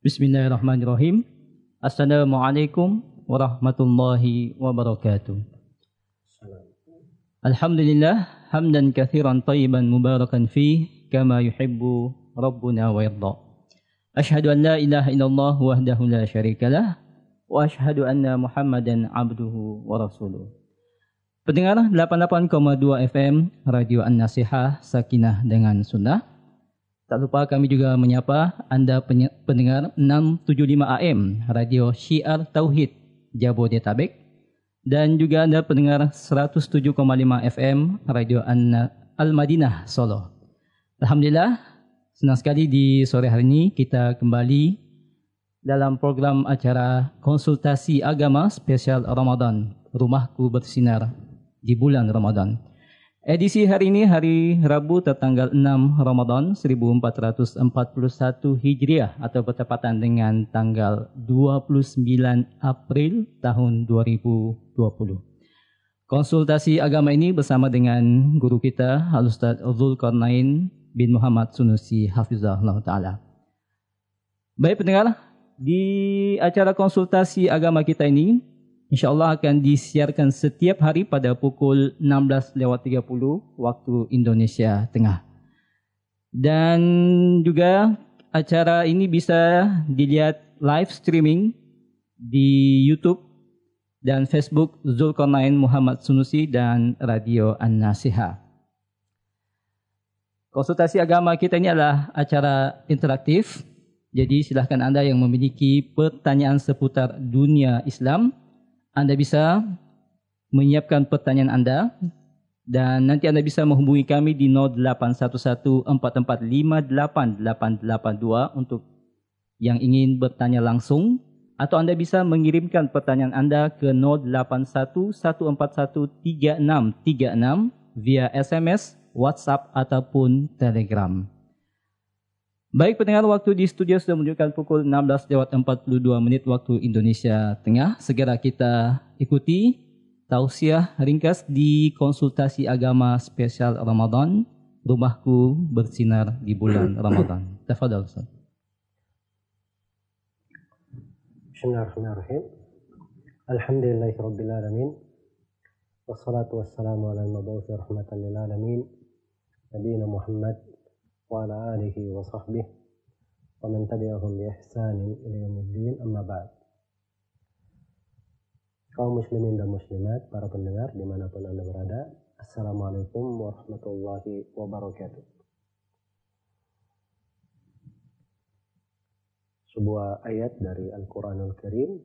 Bismillahirrahmanirrahim. Assalamualaikum warahmatullahi wabarakatuh. Alhamdulillah hamdan kathiran tayyiban mubarakan fi kama yuhibbu rabbuna wa yarda. Ashhadu an la ilaha illallah wahdahu la syarikalah wa ashhadu anna Muhammadan abduhu wa rasuluh. Pendengar 88,2 FM Radio An-Nasihah Sakinah dengan Sunnah. Tak lupa kami juga menyapa anda pendengar 675 AM Radio Syiar Tauhid Jabodetabek dan juga Anda pendengar 107,5 FM Radio Al-Madinah Solo. Alhamdulillah, senang sekali di sore hari ini kita kembali dalam program acara konsultasi agama spesial Ramadan, Rumahku Bersinar di bulan Ramadan. Edisi hari ini hari Rabu tertanggal 6 Ramadan 1441 Hijriah atau bertepatan dengan tanggal 29 April tahun 2020. Konsultasi agama ini bersama dengan guru kita Al-Ustaz Zulkarnain bin Muhammad Sunusi Hafizahullah Ta'ala. Baik pendengar, di acara konsultasi agama kita ini InsyaAllah akan disiarkan setiap hari pada pukul 16.30 waktu Indonesia Tengah. Dan juga acara ini bisa dilihat live streaming di YouTube dan Facebook Zulkarnain Muhammad Sunusi dan Radio An-Nasiha. Konsultasi agama kita ini adalah acara interaktif. Jadi silahkan anda yang memiliki pertanyaan seputar dunia Islam anda bisa menyiapkan pertanyaan Anda dan nanti Anda bisa menghubungi kami di 081144588882 untuk yang ingin bertanya langsung atau Anda bisa mengirimkan pertanyaan Anda ke 0811413636 via SMS, WhatsApp ataupun Telegram. Baik pendengar waktu di studio sudah menunjukkan pukul 16 lewat 42 menit waktu Indonesia Tengah. Segera kita ikuti tausiah ringkas di konsultasi agama spesial Ramadan. Rumahku bersinar di bulan Ramadan. Tafadhal Ustaz. Bismillahirrahmanirrahim. Alhamdulillahirabbil alamin. Wassalatu wassalamu ala al-mabuthi rahmatan lil alamin. Nabiyyina Muhammad وعلى آله وصحبه ومن تبعهم بإحسان إلى يوم الدين أما بعد kaum muslimin dan muslimat, para pendengar dimanapun anda berada, Assalamualaikum warahmatullahi wabarakatuh. Sebuah ayat dari Al-Quranul Karim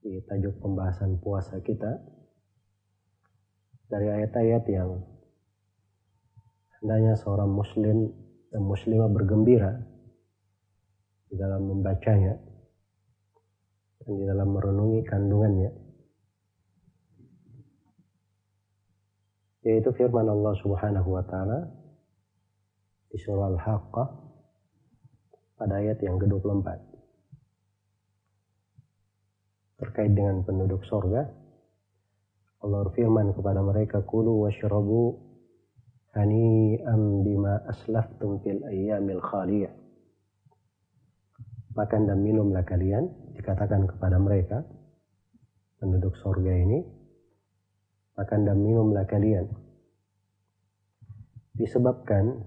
di tajuk pembahasan puasa kita dari ayat-ayat yang hendaknya seorang muslim dan muslimah bergembira di dalam membacanya dan di dalam merenungi kandungannya. Yaitu firman Allah Subhanahu wa taala di surah Al-Haqqah pada ayat yang ke-24. Terkait dengan penduduk sorga Allah berfirman kepada mereka kulu washrabu hani'an bima aslaftum fil ayyamil khaliyah. Makan dan minumlah kalian, dikatakan kepada mereka, penduduk sorga ini, makan dan minumlah kalian. Disebabkan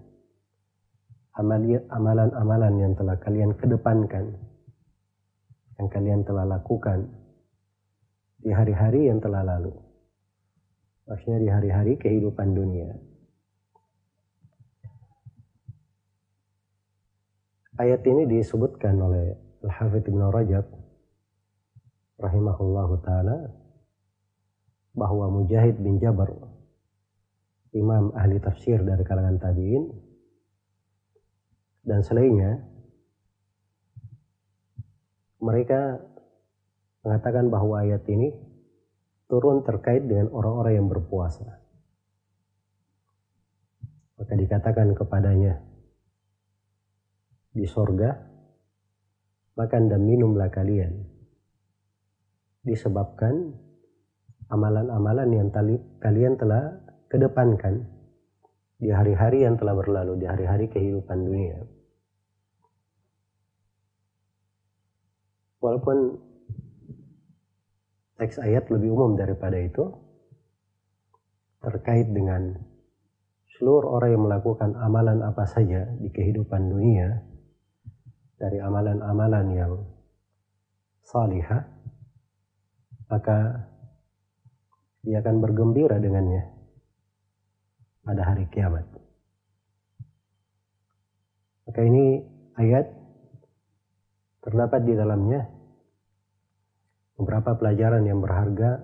amalan-amalan yang telah kalian kedepankan, yang kalian telah lakukan di hari-hari yang telah lalu. Maksudnya di hari-hari kehidupan dunia. Ayat ini disebutkan oleh Al-Hafidh Ibn Rajab rahimahullahu taala bahwa Mujahid bin Jabar imam ahli tafsir dari kalangan tabi'in dan selainnya mereka mengatakan bahwa ayat ini turun terkait dengan orang-orang yang berpuasa. Maka dikatakan kepadanya, di sorga, makan dan minumlah kalian. Disebabkan amalan-amalan yang tali, kalian telah kedepankan di hari-hari yang telah berlalu, di hari-hari kehidupan dunia. walaupun teks ayat lebih umum daripada itu terkait dengan seluruh orang yang melakukan amalan apa saja di kehidupan dunia dari amalan-amalan yang salihah maka dia akan bergembira dengannya pada hari kiamat. Maka ini ayat terdapat di dalamnya beberapa pelajaran yang berharga.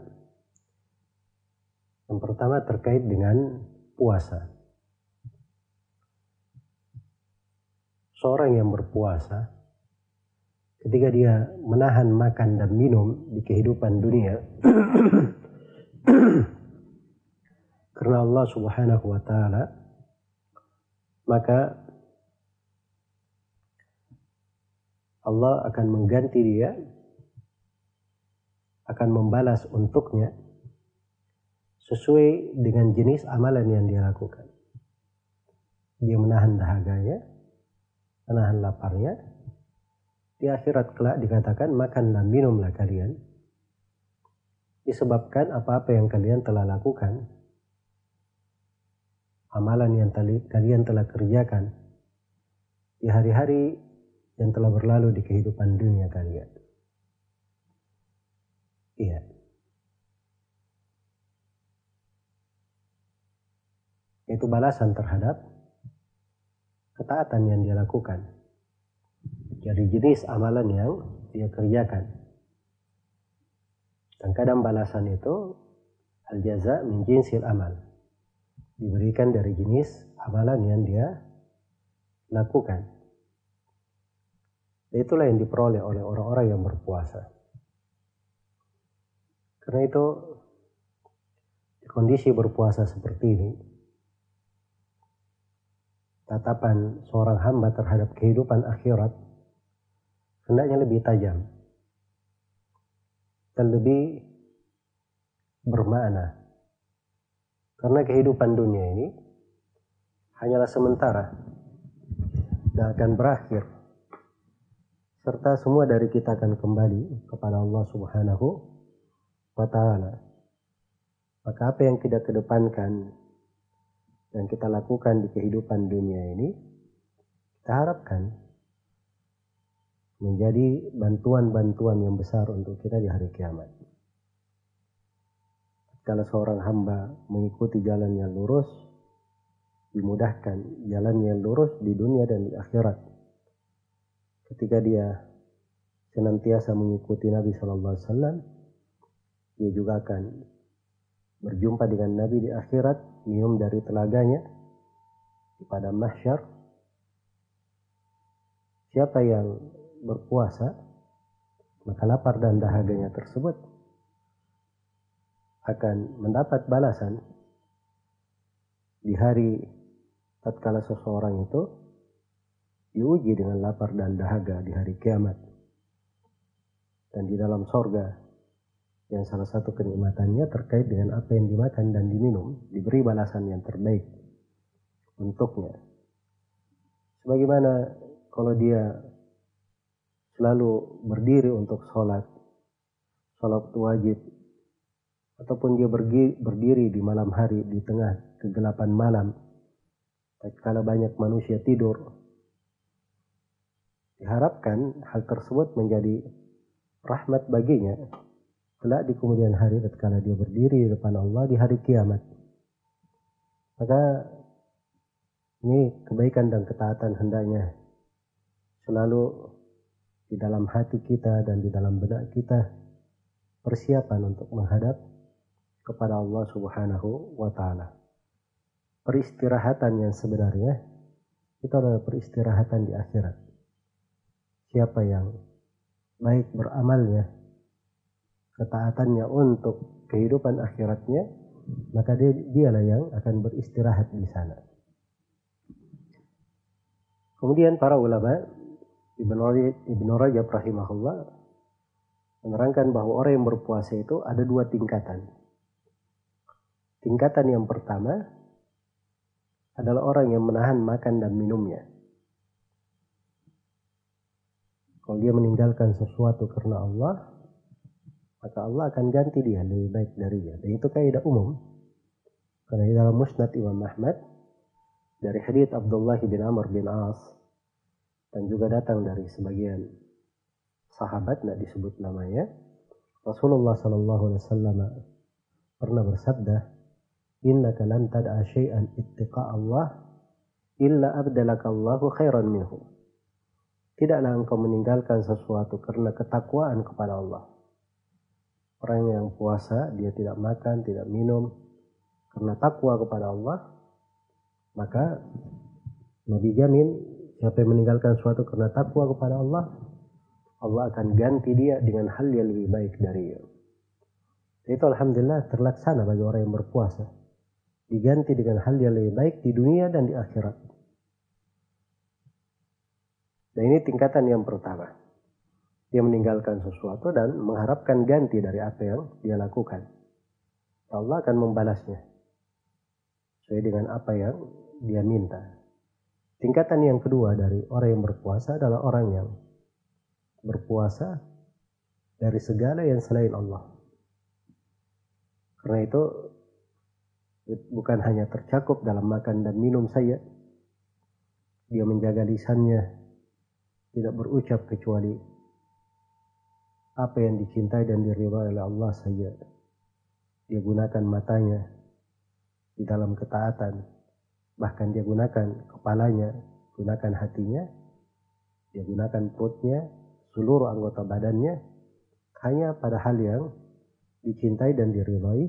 Yang pertama terkait dengan puasa. Seorang yang berpuasa ketika dia menahan makan dan minum di kehidupan dunia karena Allah Subhanahu wa taala maka Allah akan mengganti dia akan membalas untuknya sesuai dengan jenis amalan yang dia lakukan. Dia menahan dahaganya, menahan laparnya. Di akhirat kelak dikatakan makanlah minumlah kalian. Disebabkan apa-apa yang kalian telah lakukan. Amalan yang kalian telah kerjakan di hari-hari yang telah berlalu di kehidupan dunia kalian. Iya. Itu balasan terhadap ketaatan yang dia lakukan. Jadi jenis amalan yang dia kerjakan. Dan kadang balasan itu al jaza min jinsil amal. Diberikan dari jenis amalan yang dia lakukan. Itulah yang diperoleh oleh orang-orang yang berpuasa. Karena itu di kondisi berpuasa seperti ini, tatapan seorang hamba terhadap kehidupan akhirat hendaknya lebih tajam dan lebih bermakna. Karena kehidupan dunia ini hanyalah sementara dan akan berakhir. Serta semua dari kita akan kembali kepada Allah Subhanahu wa ta'ala. Maka apa yang kita kedepankan dan kita lakukan di kehidupan dunia ini, kita harapkan menjadi bantuan-bantuan yang besar untuk kita di hari kiamat. Kalau seorang hamba mengikuti jalan yang lurus, dimudahkan jalan yang lurus di dunia dan di akhirat. Ketika dia senantiasa mengikuti Nabi Shallallahu Alaihi Wasallam, dia juga akan berjumpa dengan Nabi di akhirat, minum dari telaganya pada mahsyar. Siapa yang berpuasa, maka lapar dan dahaganya tersebut akan mendapat balasan di hari tatkala seseorang itu diuji dengan lapar dan dahaga di hari kiamat. Dan di dalam sorga yang salah satu kenikmatannya terkait dengan apa yang dimakan dan diminum diberi balasan yang terbaik untuknya. Sebagaimana kalau dia selalu berdiri untuk sholat sholat wajib ataupun dia berdiri di malam hari di tengah kegelapan malam tatkala banyak manusia tidur diharapkan hal tersebut menjadi rahmat baginya kelak di kemudian hari ketika dia berdiri di depan Allah di hari kiamat. Maka ini kebaikan dan ketaatan hendaknya selalu di dalam hati kita dan di dalam benak kita persiapan untuk menghadap kepada Allah Subhanahu wa taala. Peristirahatan yang sebenarnya itu adalah peristirahatan di akhirat. Siapa yang baik beramalnya ketaatannya untuk kehidupan akhiratnya, maka dia dialah yang akan beristirahat di sana. Kemudian para ulama Ibn Rajab, Ibn Rajab rahimahullah menerangkan bahwa orang yang berpuasa itu ada dua tingkatan. Tingkatan yang pertama adalah orang yang menahan makan dan minumnya. Kalau dia meninggalkan sesuatu karena Allah, maka Allah akan ganti dia lebih baik darinya. Dan itu kaidah umum. Karena di dalam Musnad Imam Ahmad dari hadits Abdullah bin Amr bin As dan juga datang dari sebagian sahabat tidak disebut namanya Rasulullah Shallallahu Alaihi Wasallam pernah bersabda innaka lan tad'a syai'an ittiqa Allah illa abdalaka Allahu khairan minhu tidaklah engkau meninggalkan sesuatu karena ketakwaan kepada Allah orang yang puasa dia tidak makan tidak minum karena takwa kepada Allah maka Nabi jamin siapa yang meninggalkan sesuatu karena takwa kepada Allah Allah akan ganti dia dengan hal yang lebih baik dari dia. Itu alhamdulillah terlaksana bagi orang yang berpuasa. Diganti dengan hal yang lebih baik di dunia dan di akhirat. Dan ini tingkatan yang pertama. Dia meninggalkan sesuatu dan mengharapkan ganti dari apa yang dia lakukan. Allah akan membalasnya. Sesuai dengan apa yang dia minta. Tingkatan yang kedua dari orang yang berpuasa adalah orang yang berpuasa dari segala yang selain Allah. Karena itu bukan hanya tercakup dalam makan dan minum saja. Dia menjaga lisannya, tidak berucap kecuali apa yang dicintai dan diridhai oleh Allah saja. Dia gunakan matanya di dalam ketaatan, bahkan dia gunakan kepalanya, gunakan hatinya, dia gunakan perutnya, seluruh anggota badannya hanya pada hal yang dicintai dan diridhai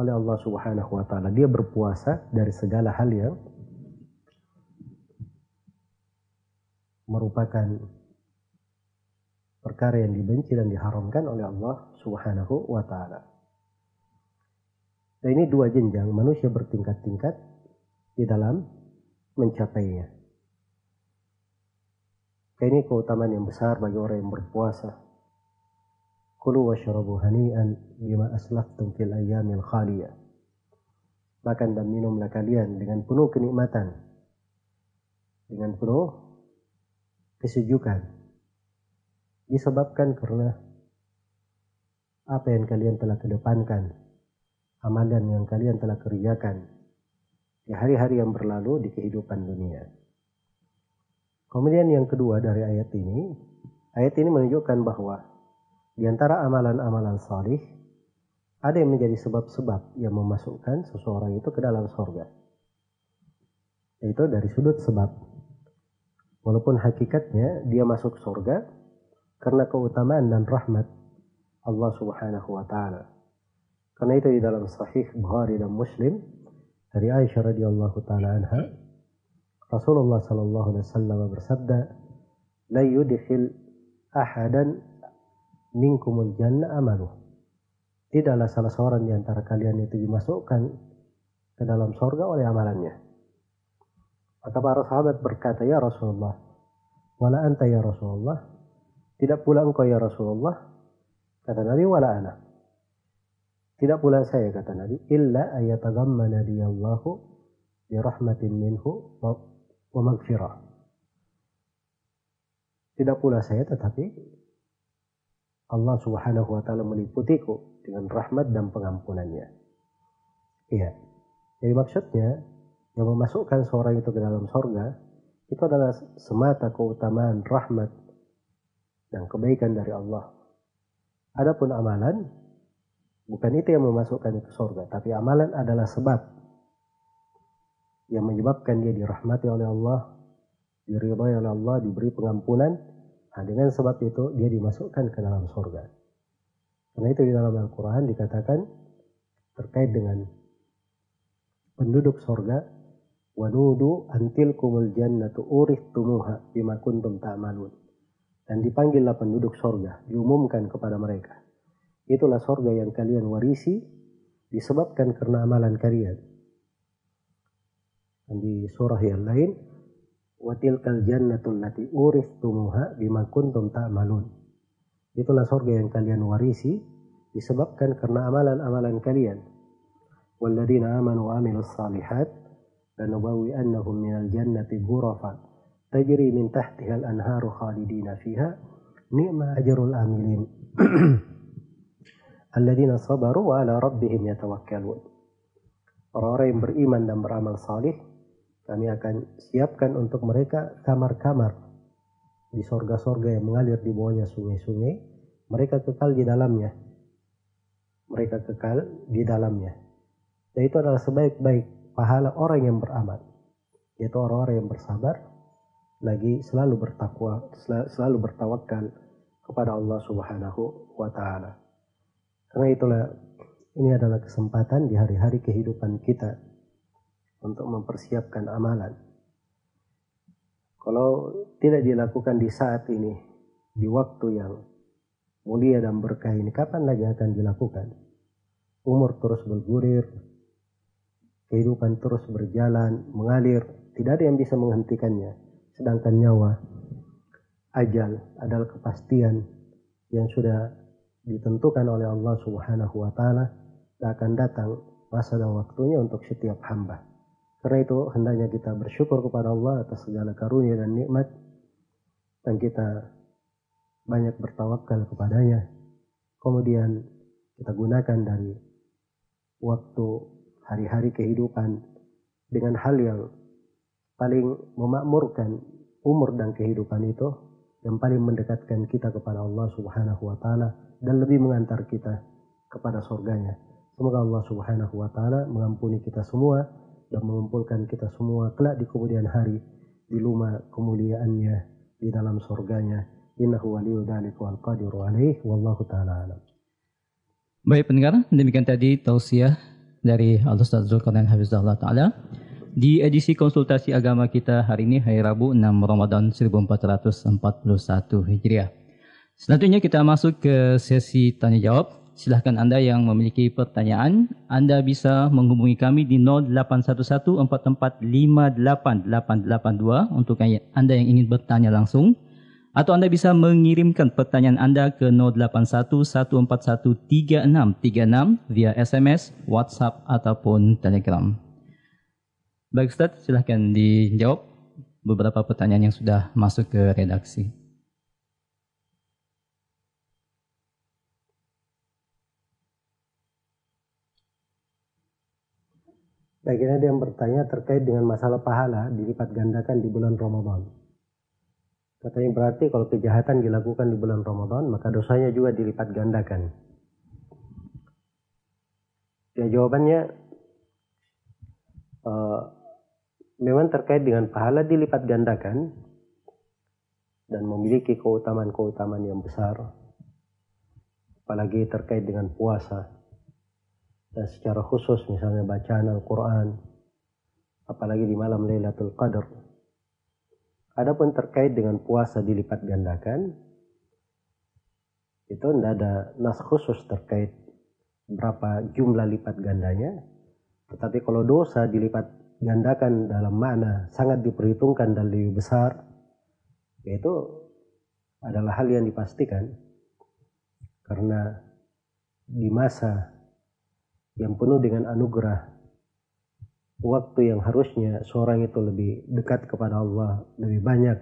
oleh Allah Subhanahu wa taala. Dia berpuasa dari segala hal yang merupakan perkara yang dibenci dan diharamkan oleh Allah Subhanahu wa taala. Dan ini dua jenjang manusia bertingkat-tingkat di dalam mencapainya. Ini keutamaan yang besar bagi orang yang berpuasa. Kulu washrabu hani'an bima aslaftum fil ayyamil khaliyah. Makan dan minumlah kalian dengan penuh kenikmatan. Dengan penuh kesejukan disebabkan karena apa yang kalian telah kedepankan, amalan yang kalian telah kerjakan di hari-hari yang berlalu di kehidupan dunia. Kemudian yang kedua dari ayat ini, ayat ini menunjukkan bahwa di antara amalan-amalan salih ada yang menjadi sebab-sebab yang memasukkan seseorang itu ke dalam sorga. Itu dari sudut sebab. Walaupun hakikatnya dia masuk surga karena keutamaan dan rahmat Allah Subhanahu wa taala. Karena itu di dalam sahih Bukhari dan Muslim dari Aisyah radhiyallahu taala anha Rasulullah sallallahu alaihi wasallam bersabda, "La yudkhil ahadan minkumul jannah amaluh." Tidaklah salah seorang di antara kalian itu dimasukkan ke dalam sorga oleh amalannya. Maka para sahabat berkata, Ya Rasulullah, wala anta ya Rasulullah, tidak pula engkau ya Rasulullah, kata Nabi, wala ana. Tidak pula saya, kata Nabi, illa ayatagammana diyallahu bi rahmatin minhu wa, wa magfirah. Tidak pula saya, tetapi Allah subhanahu wa ta'ala meliputiku dengan rahmat dan pengampunannya. Iya. Jadi maksudnya, yang memasukkan seorang itu ke dalam sorga itu adalah semata keutamaan rahmat dan kebaikan dari Allah. Adapun amalan bukan itu yang memasukkan itu sorga, tapi amalan adalah sebab yang menyebabkan dia dirahmati oleh Allah, diridhai oleh Allah, diberi pengampunan. Nah, dengan sebab itu dia dimasukkan ke dalam sorga. Karena itu di dalam Al-Quran dikatakan terkait dengan penduduk sorga Wanudu antil kumul jannatu tumuha bima kuntum ta'malun. Dan dipanggillah penduduk sorga, diumumkan kepada mereka. Itulah sorga yang kalian warisi, disebabkan karena amalan kalian. Dan di surah yang lain, Watilkal jannatul lati uristumuha bima kuntum ta'malun. Itulah sorga yang kalian warisi, disebabkan karena amalan-amalan kalian. Walladina amanu wa amilus salihat, lanabawi annahum minal jannati ghurafa tajri min tahtiha al-anharu khalidina fiha ni'ma ajrul amilin. Alladzina sabaru wa ala rabbihim yatawakkalun. Orang-orang yang beriman dan beramal salih kami akan siapkan untuk mereka kamar-kamar di sorga-sorga yang mengalir di bawahnya sungai-sungai. Mereka kekal di dalamnya. Mereka kekal di dalamnya. Dan itu adalah sebaik-baik pahala orang yang beramal yaitu orang-orang yang bersabar lagi selalu bertakwa selalu bertawakal kepada Allah Subhanahu wa taala. Karena itulah ini adalah kesempatan di hari-hari kehidupan kita untuk mempersiapkan amalan. Kalau tidak dilakukan di saat ini, di waktu yang mulia dan berkah ini, kapan lagi akan dilakukan? Umur terus bergulir, kehidupan terus berjalan, mengalir, tidak ada yang bisa menghentikannya. Sedangkan nyawa, ajal adalah kepastian yang sudah ditentukan oleh Allah Subhanahu wa taala akan datang masa dan waktunya untuk setiap hamba. Karena itu hendaknya kita bersyukur kepada Allah atas segala karunia dan nikmat dan kita banyak bertawakal kepadanya. Kemudian kita gunakan dari waktu hari-hari kehidupan dengan hal yang paling memakmurkan umur dan kehidupan itu yang paling mendekatkan kita kepada Allah Subhanahu wa taala dan lebih mengantar kita kepada surganya. Semoga Allah Subhanahu wa taala mengampuni kita semua dan mengumpulkan kita semua kelak di kemudian hari di rumah kemuliaannya di dalam surganya. Innahu waliyyu wal qadiru alaih wallahu taala alam. Baik pendengar, demikian tadi tausiah dari Al-Ustaz Zulkarnain Hafizahullah Ta'ala di edisi konsultasi agama kita hari ini hari Rabu 6 Ramadan 1441 Hijriah. Selanjutnya kita masuk ke sesi tanya jawab silahkan Anda yang memiliki pertanyaan, Anda bisa menghubungi kami di 081144588882 untuk Anda yang ingin bertanya langsung. Atau Anda bisa mengirimkan pertanyaan Anda ke 0811413636 via SMS, WhatsApp ataupun Telegram. Baik Ustaz, silahkan dijawab beberapa pertanyaan yang sudah masuk ke redaksi. Baik, ini ada yang bertanya terkait dengan masalah pahala dilipat gandakan di bulan Ramadan. Katanya berarti kalau kejahatan dilakukan di bulan Ramadan, maka dosanya juga dilipat gandakan. Ya jawabannya uh, memang terkait dengan pahala dilipat gandakan dan memiliki keutamaan-keutamaan yang besar. Apalagi terkait dengan puasa dan secara khusus misalnya bacaan Al-Quran apalagi di malam Lailatul Qadar adapun terkait dengan puasa dilipat gandakan itu tidak ada nas khusus terkait berapa jumlah lipat gandanya tetapi kalau dosa dilipat gandakan dalam makna sangat diperhitungkan dan lebih besar yaitu adalah hal yang dipastikan. Karena di masa yang penuh dengan anugerah waktu yang harusnya seorang itu lebih dekat kepada Allah lebih banyak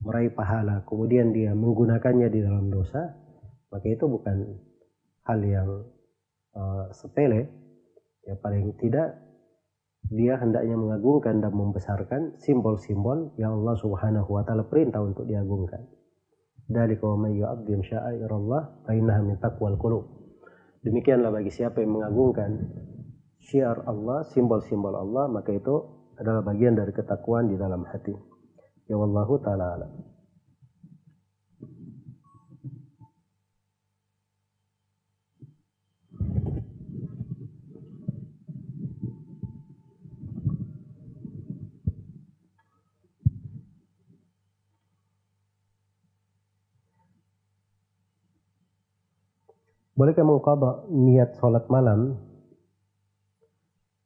meraih pahala kemudian dia menggunakannya di dalam dosa maka itu bukan hal yang uh, sepele. Ya paling tidak dia hendaknya mengagungkan dan membesarkan simbol-simbol yang Allah Subhanahu wa taala perintah untuk diagungkan. Dari innaha min taqwal. Demikianlah bagi siapa yang mengagungkan syiar Allah, simbol-simbol Allah, maka itu adalah bagian dari ketakwaan di dalam hati. Ya wallahu taala. Bolehkah mengqadha niat sholat malam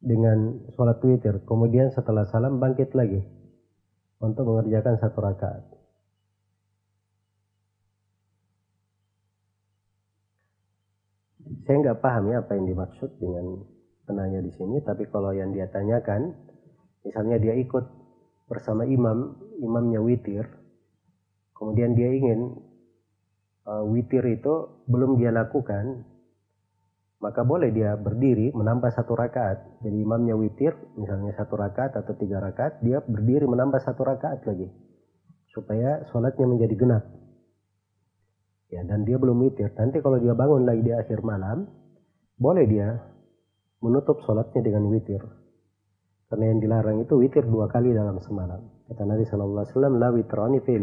dengan sholat witir, kemudian setelah salam bangkit lagi untuk mengerjakan satu rakaat? Saya nggak paham ya apa yang dimaksud dengan penanya di sini, tapi kalau yang dia tanyakan, misalnya dia ikut bersama imam, imamnya witir, kemudian dia ingin uh, witir itu belum dia lakukan, maka boleh dia berdiri menambah satu rakaat. Jadi imamnya witir, misalnya satu rakaat atau tiga rakaat, dia berdiri menambah satu rakaat lagi, supaya sholatnya menjadi genap. Ya, dan dia belum witir. Nanti kalau dia bangun lagi di akhir malam, boleh dia menutup sholatnya dengan witir. Karena yang dilarang itu witir dua kali dalam semalam. Kata Nabi Shallallahu Alaihi Wasallam, la witrani fi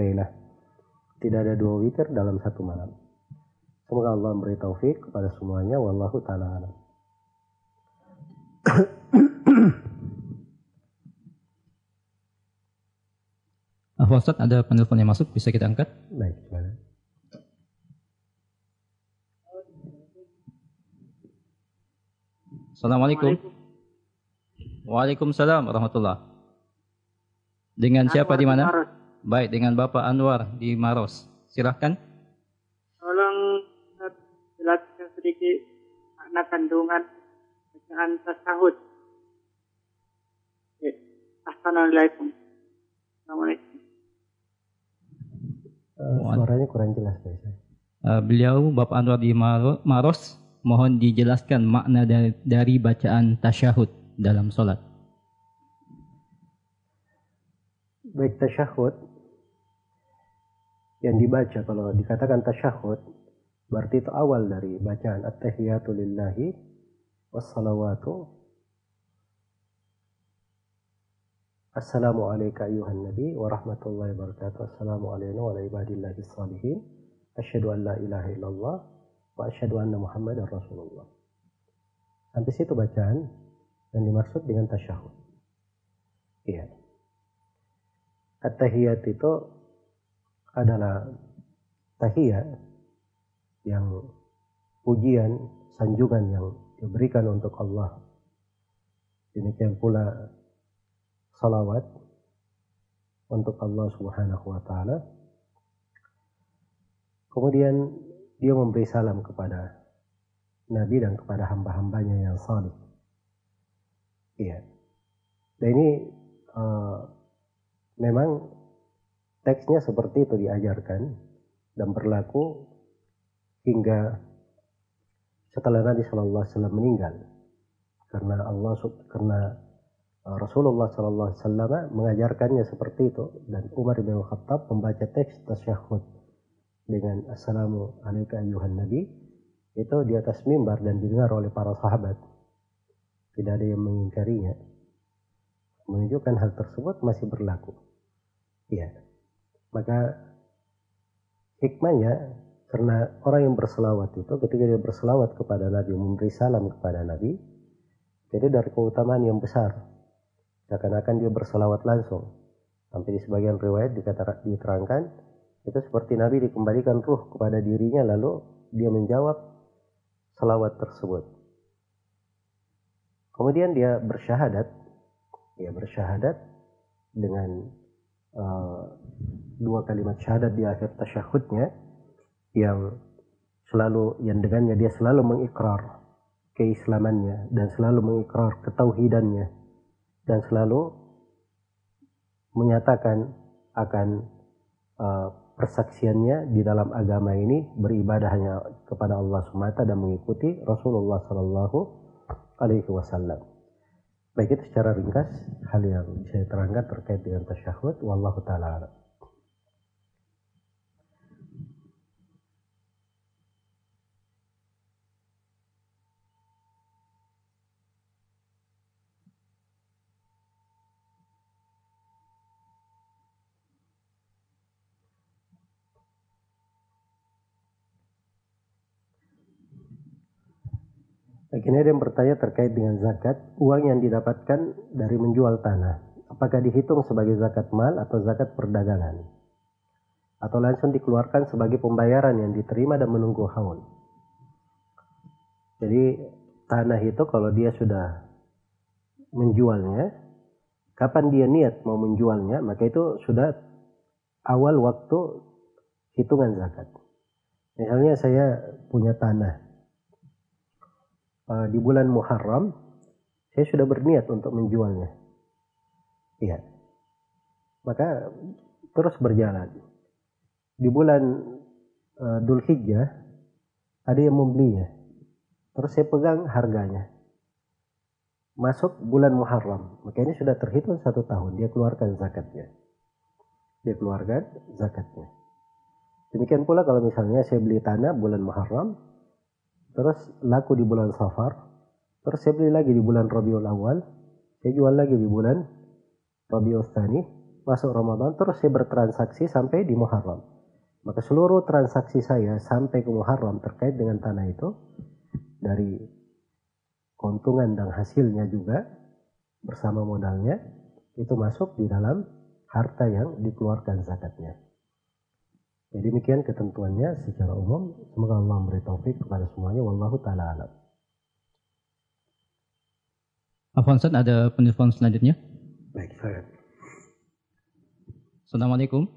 Tidak ada dua witir dalam satu malam. Semoga Allah memberi taufik kepada semuanya. Wallahu ta'ala alam. Ah, Ustaz, ada penelpon yang masuk, bisa kita angkat? Baik, silakan. Assalamualaikum. Waalaikumsalam warahmatullah. Dengan siapa di mana? Baik, dengan Bapak Anwar di Maros. Silahkan. jelaskan sedikit makna kandungan bacaan tasahud. Assalamualaikum. Assalamualaikum. Uh, suaranya kurang jelas guys. Uh, beliau Bapak Anwar di Maros mohon dijelaskan makna dari, dari bacaan tasyahud dalam solat. Baik tasyahud yang dibaca kalau dikatakan tasyahud Berarti itu awal dari bacaan at-tahiyatu lillahi wassalawatu Assalamu alayka ayuhan nabi wa rahmatullahi wa barakatuh. Assalamu alayna wa ala ibadillahi salihin. Asyhadu an la ilaha illallah wa asyhadu anna muhammadar rasulullah. Sampai situ bacaan yang dimaksud dengan tasyahud. Iya. At-tahiyat itu adalah tahiyat yang pujian, sanjungan yang diberikan untuk Allah. Demikian pula salawat untuk Allah Subhanahu wa taala. Kemudian dia memberi salam kepada Nabi dan kepada hamba-hambanya yang salih. Iya. Dan ini uh, memang teksnya seperti itu diajarkan dan berlaku hingga setelah Nabi Shallallahu Alaihi Wasallam meninggal. Karena Allah karena uh, Rasulullah Shallallahu Alaihi Wasallam mengajarkannya seperti itu. Dan Umar bin Khattab membaca teks tasyahud dengan Assalamu alaikum ayuhan Nabi. Itu di atas mimbar dan didengar oleh para sahabat. Tidak ada yang mengingkarinya. Menunjukkan hal tersebut masih berlaku. Ya maka hikmahnya karena orang yang berselawat itu ketika dia berselawat kepada Nabi, memberi salam kepada Nabi, jadi dari keutamaan yang besar. Seakan-akan dia berselawat langsung. Sampai di sebagian riwayat dikata, diterangkan, itu seperti Nabi dikembalikan ruh kepada dirinya lalu dia menjawab selawat tersebut. Kemudian dia bersyahadat, dia bersyahadat dengan uh, dua kalimat syahadat di akhir tasyahudnya, yang selalu yang dengannya dia selalu mengikrar keislamannya dan selalu mengikrar ketauhidannya dan selalu menyatakan akan uh, persaksiannya di dalam agama ini beribadah hanya kepada Allah semata dan mengikuti Rasulullah Sallallahu Alaihi Wasallam. Baik itu secara ringkas hal yang bisa diterangkan terkait dengan tasyahud. Wallahu taala. Ini ada yang bertanya terkait dengan zakat, uang yang didapatkan dari menjual tanah. Apakah dihitung sebagai zakat mal atau zakat perdagangan? Atau langsung dikeluarkan sebagai pembayaran yang diterima dan menunggu haul? Jadi tanah itu kalau dia sudah menjualnya, kapan dia niat mau menjualnya, maka itu sudah awal waktu hitungan zakat. Misalnya saya punya tanah, uh, di bulan Muharram, saya sudah berniat untuk menjualnya. Iya. maka terus berjalan. Di bulan uh, Dhul Hijjah ada yang membelinya. Terus saya pegang harganya. Masuk bulan Muharram, maka ini sudah terhitung satu tahun. Dia keluarkan zakatnya. Dia keluarkan zakatnya. Demikian pula kalau misalnya saya beli tanah bulan Muharram, terus laku di bulan Safar, terus saya beli lagi di bulan Rabiul Awal, saya jual lagi di bulan Rabiul Tsani, masuk Ramadan, terus saya bertransaksi sampai di Muharram. Maka seluruh transaksi saya sampai ke Muharram terkait dengan tanah itu dari keuntungan dan hasilnya juga bersama modalnya itu masuk di dalam harta yang dikeluarkan zakatnya. Jadi demikian ketentuannya secara umum. Semoga Allah memberi taufik kepada semuanya. Wallahu taala alam. Afonsan ada penelpon selanjutnya? Baik, saya. Assalamualaikum.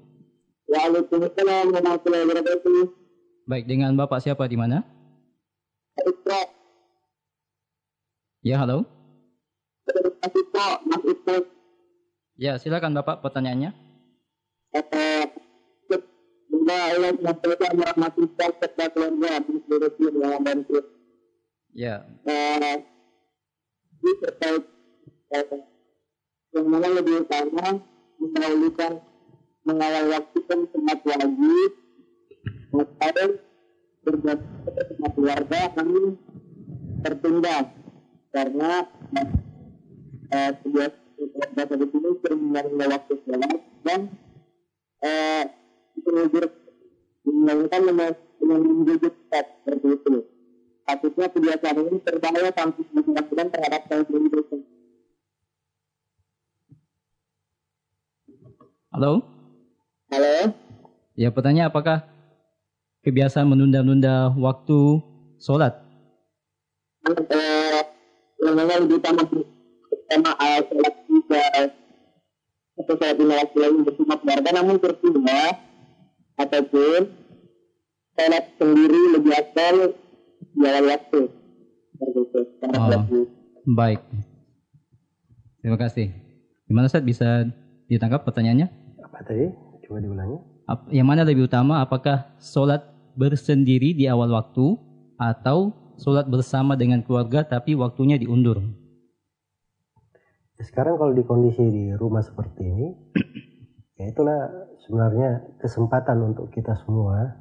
Waalaikumsalam warahmatullahi wabarakatuh. Baik, dengan Bapak siapa di mana? Ya, halo. Mas. Ya, silakan Bapak pertanyaannya. Eh, Semoga Allah SWT merahmati kita serta keluarga di seluruh dunia yang bantu. Ya, Eh, Ini terkait eh, yang mana lebih utama mendahulukan mengawal waktu kan sangat wajib. Sekarang berjasa sama keluarga kami tertunda karena eh, sebuah keluarga di sini sering mengambil waktu sholat dan eh, itu dengan menunjuk seperti itu. Kasusnya kebiasaan ini berbahaya sampai dilakukan terhadap saya sendiri. halo. Halo, Ya, pertanyaan apakah kebiasaan menunda-nunda waktu sholat? eh, yang mana lebih utama pertama eh, sholat tiga atau sholat lima waktu lain bersama keluarga namun tertunda ataupun sholat sendiri lebih asal di awal waktu Oh. Baik. Terima kasih. Gimana Ustaz bisa ditangkap pertanyaannya? Apa tadi? Coba diulangi. Ap- Yang mana lebih utama apakah sholat bersendiri di awal waktu atau sholat bersama dengan keluarga tapi waktunya diundur? Sekarang kalau di kondisi di rumah seperti ini, ya itulah sebenarnya kesempatan untuk kita semua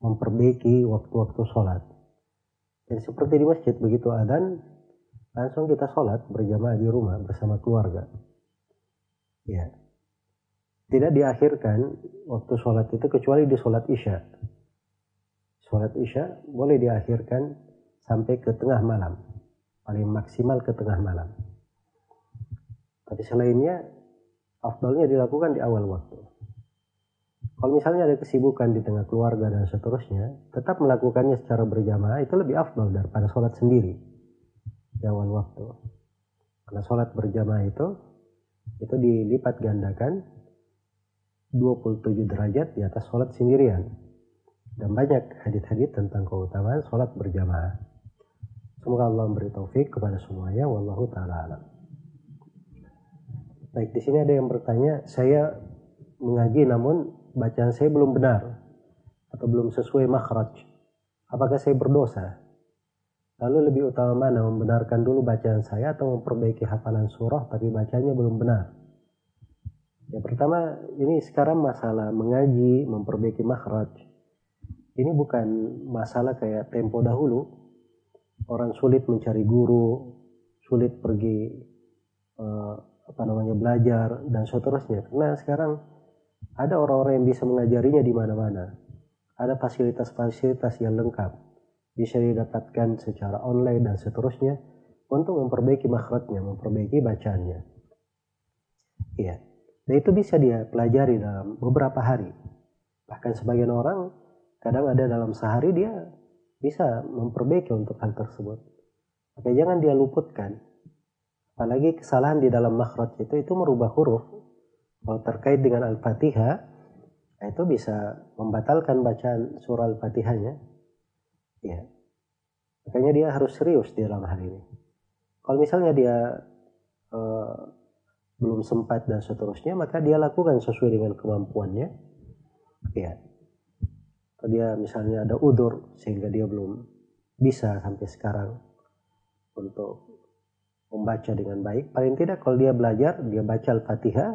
memperbaiki waktu-waktu sholat. Jadi seperti di masjid, begitu adan, langsung kita sholat berjamaah di rumah bersama keluarga. Ya. Tidak diakhirkan waktu sholat itu kecuali di sholat isya. Sholat isya boleh diakhirkan sampai ke tengah malam. Paling maksimal ke tengah malam. Tapi selainnya, afdalnya dilakukan di awal waktu. Kalau misalnya ada kesibukan di tengah keluarga dan seterusnya, tetap melakukannya secara berjamaah itu lebih afdal daripada sholat sendiri di awal waktu. Karena sholat berjamaah itu, itu dilipat gandakan 27 derajat di atas sholat sendirian. Dan banyak hadith-hadith tentang keutamaan sholat berjamaah. Semoga Allah memberi taufik kepada semuanya. Wallahu ta'ala alam. Baik, di sini ada yang bertanya, saya mengaji namun bacaan saya belum benar atau belum sesuai makhraj. Apakah saya berdosa? Lalu lebih utama mana membenarkan dulu bacaan saya atau memperbaiki hafalan surah tapi bacanya belum benar? Ya pertama ini sekarang masalah mengaji, memperbaiki makhraj. Ini bukan masalah kayak tempo dahulu. Orang sulit mencari guru, sulit pergi eh, apa namanya belajar dan seterusnya. Karena sekarang ada orang-orang yang bisa mengajarinya di mana-mana. Ada fasilitas-fasilitas yang lengkap bisa didapatkan secara online dan seterusnya untuk memperbaiki makhrajnya, memperbaiki bacaannya. Iya. Dan itu bisa dia pelajari dalam beberapa hari. Bahkan sebagian orang kadang ada dalam sehari dia bisa memperbaiki untuk hal tersebut. Maka jangan dia luputkan. Apalagi kesalahan di dalam makhraj itu itu merubah huruf. Kalau terkait dengan Al-Fatihah, itu bisa membatalkan bacaan surah Al-Fatihahnya. Ya. Makanya dia harus serius di dalam hal ini. Kalau misalnya dia eh, belum sempat dan seterusnya, maka dia lakukan sesuai dengan kemampuannya. Ya. Kalau dia misalnya ada udur sehingga dia belum bisa sampai sekarang untuk membaca dengan baik. Paling tidak kalau dia belajar, dia baca Al-Fatihah,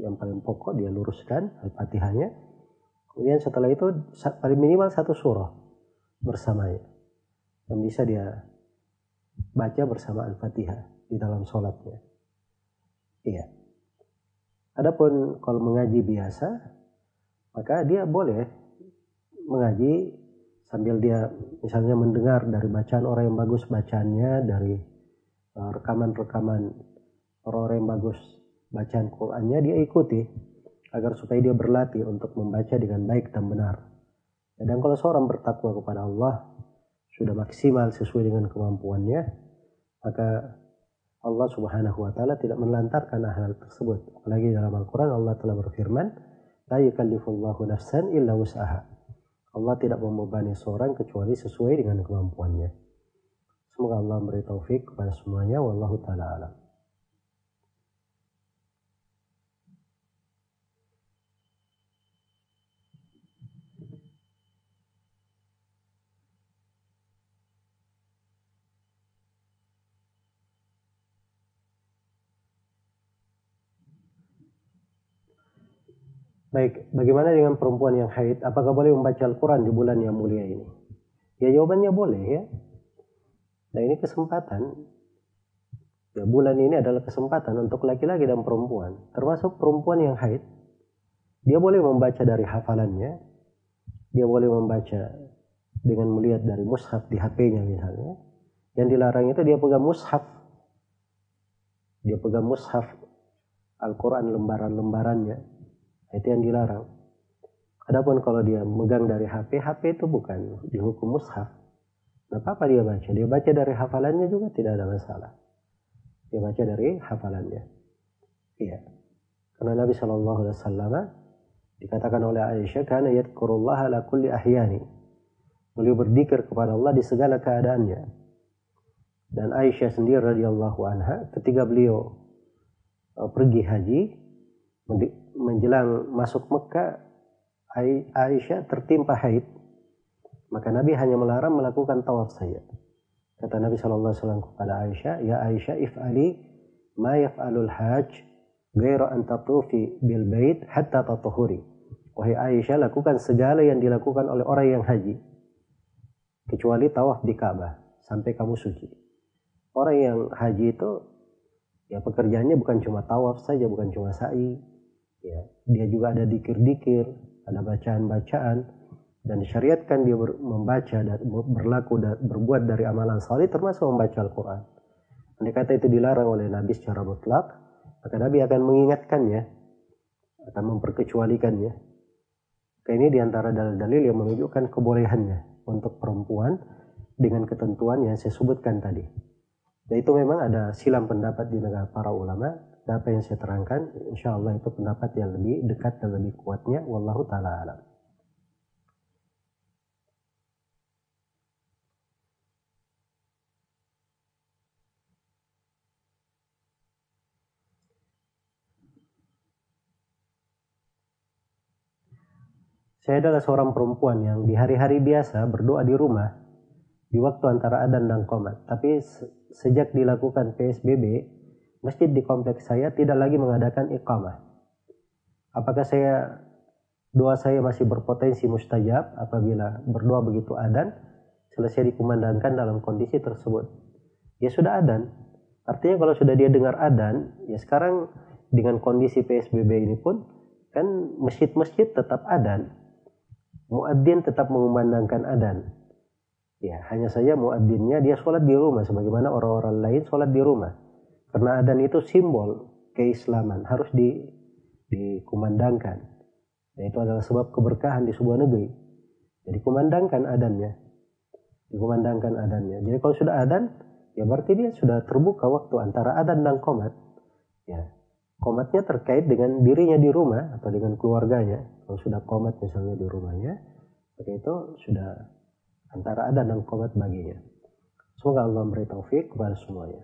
yang paling pokok dia luruskan Al-Fatihahnya. Kemudian setelah itu paling minimal satu surah bersamanya. Dan bisa dia baca bersama Al-Fatihah di dalam sholatnya. Iya. Adapun kalau mengaji biasa, maka dia boleh mengaji sambil dia misalnya mendengar dari bacaan orang yang bagus bacaannya, dari rekaman-rekaman orang-orang yang bagus bacaan Qur'annya, dia ikuti agar supaya dia berlatih untuk membaca dengan baik dan benar. Dan kalau seorang bertakwa kepada Allah sudah maksimal sesuai dengan kemampuannya, maka Allah Subhanahu wa taala tidak melantarkan hal tersebut. Apalagi dalam Al-Qur'an Allah telah berfirman, "La yukallifullahu nafsan illa wus'aha." Allah tidak membebani seorang kecuali sesuai dengan kemampuannya. Semoga Allah memberi taufik kepada semuanya wallahu taala alam. Baik, bagaimana dengan perempuan yang haid? Apakah boleh membaca Al-Quran di bulan yang mulia ini? Ya jawabannya boleh ya. Nah ini kesempatan. Ya bulan ini adalah kesempatan untuk laki-laki dan perempuan. Termasuk perempuan yang haid. Dia boleh membaca dari hafalannya. Dia boleh membaca dengan melihat dari mushaf di HP-nya misalnya. Yang dilarang itu dia pegang mushaf. Dia pegang mushaf Al-Quran lembaran-lembarannya itu yang dilarang. Adapun kalau dia megang dari HP, HP itu bukan dihukum mushaf. Nah, apa dia baca? Dia baca dari hafalannya juga tidak ada masalah. Dia baca dari hafalannya. Iya. Karena Nabi Shallallahu Alaihi Wasallam dikatakan oleh Aisyah karena yadkurullah ala kulli ahyani. Beliau berzikir kepada Allah di segala keadaannya. Dan Aisyah sendiri radhiyallahu anha ketika beliau uh, pergi haji menjelang masuk Mekah Aisyah tertimpa haid maka Nabi hanya melarang melakukan tawaf saja. Kata Nabi Shallallahu Alaihi Wasallam kepada Aisyah ya Aisyah if'ali ma yaf'alul hajj ghairu an tatufi bil bait hatta tatuhuri wahai Aisyah lakukan segala yang dilakukan oleh orang yang haji kecuali tawaf di Ka'bah sampai kamu suci. Orang yang haji itu ya pekerjaannya bukan cuma tawaf saja bukan cuma sa'i ya dia juga ada dikir-dikir ada bacaan-bacaan dan disyariatkan dia membaca dan berlaku dan berbuat dari amalan salih termasuk membaca Al-Quran. Andai kata itu dilarang oleh Nabi secara mutlak, maka Nabi akan mengingatkannya, akan memperkecualikannya. Ini di antara dalil-dalil yang menunjukkan kebolehannya untuk perempuan dengan ketentuan yang saya sebutkan tadi. Dan itu memang ada silam pendapat di negara para ulama apa yang saya terangkan, insya Allah itu pendapat yang lebih dekat dan lebih kuatnya. Wallahu ta'ala alam. Saya adalah seorang perempuan yang di hari-hari biasa berdoa di rumah di waktu antara adan dan komat. Tapi sejak dilakukan PSBB, masjid di kompleks saya tidak lagi mengadakan iqamah. Apakah saya doa saya masih berpotensi mustajab apabila berdoa begitu adan selesai dikumandangkan dalam kondisi tersebut? Ya sudah adan. Artinya kalau sudah dia dengar adan, ya sekarang dengan kondisi PSBB ini pun kan masjid-masjid tetap adan. Muadzin tetap mengumandangkan adan. Ya, hanya saja muadzinnya dia sholat di rumah sebagaimana orang-orang lain sholat di rumah. Karena adan itu simbol keislaman, harus di, dikumandangkan. Dan itu adalah sebab keberkahan di sebuah negeri. Jadi kumandangkan adannya. Dikumandangkan adannya. Jadi kalau sudah adan, ya berarti dia sudah terbuka waktu antara adan dan komat. Ya, komatnya terkait dengan dirinya di rumah atau dengan keluarganya. Kalau sudah komat misalnya di rumahnya, maka itu sudah antara adan dan komat baginya. Semoga Allah memberi taufik kepada semuanya.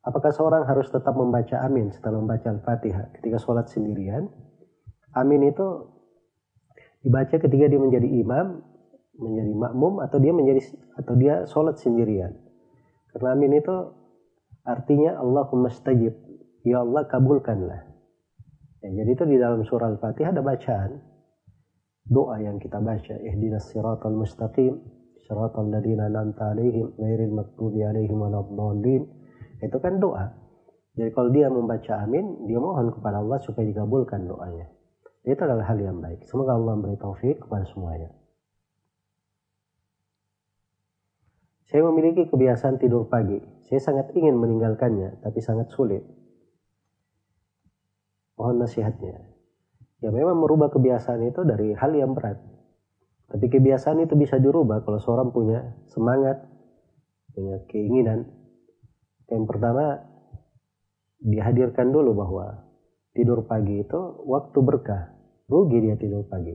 Apakah seorang harus tetap membaca amin setelah membaca Al-Fatihah ketika sholat sendirian? Amin itu dibaca ketika dia menjadi imam, menjadi makmum atau dia menjadi atau dia sholat sendirian. Karena amin itu artinya Allahumma stajib. Ya Allah kabulkanlah. Ya, jadi itu di dalam surah Al-Fatihah ada bacaan doa yang kita baca ihdinas siratal mustaqim siratal ladzina an'amta alaihim ghairil maghdubi alaihim waladdallin itu kan doa. Jadi kalau dia membaca amin, dia mohon kepada Allah supaya dikabulkan doanya. Itu adalah hal yang baik. Semoga Allah memberi taufik kepada semuanya. Saya memiliki kebiasaan tidur pagi. Saya sangat ingin meninggalkannya, tapi sangat sulit. Mohon nasihatnya. Ya memang merubah kebiasaan itu dari hal yang berat. Tapi kebiasaan itu bisa dirubah kalau seorang punya semangat, punya keinginan, yang pertama dihadirkan dulu bahwa tidur pagi itu waktu berkah. Rugi dia tidur pagi.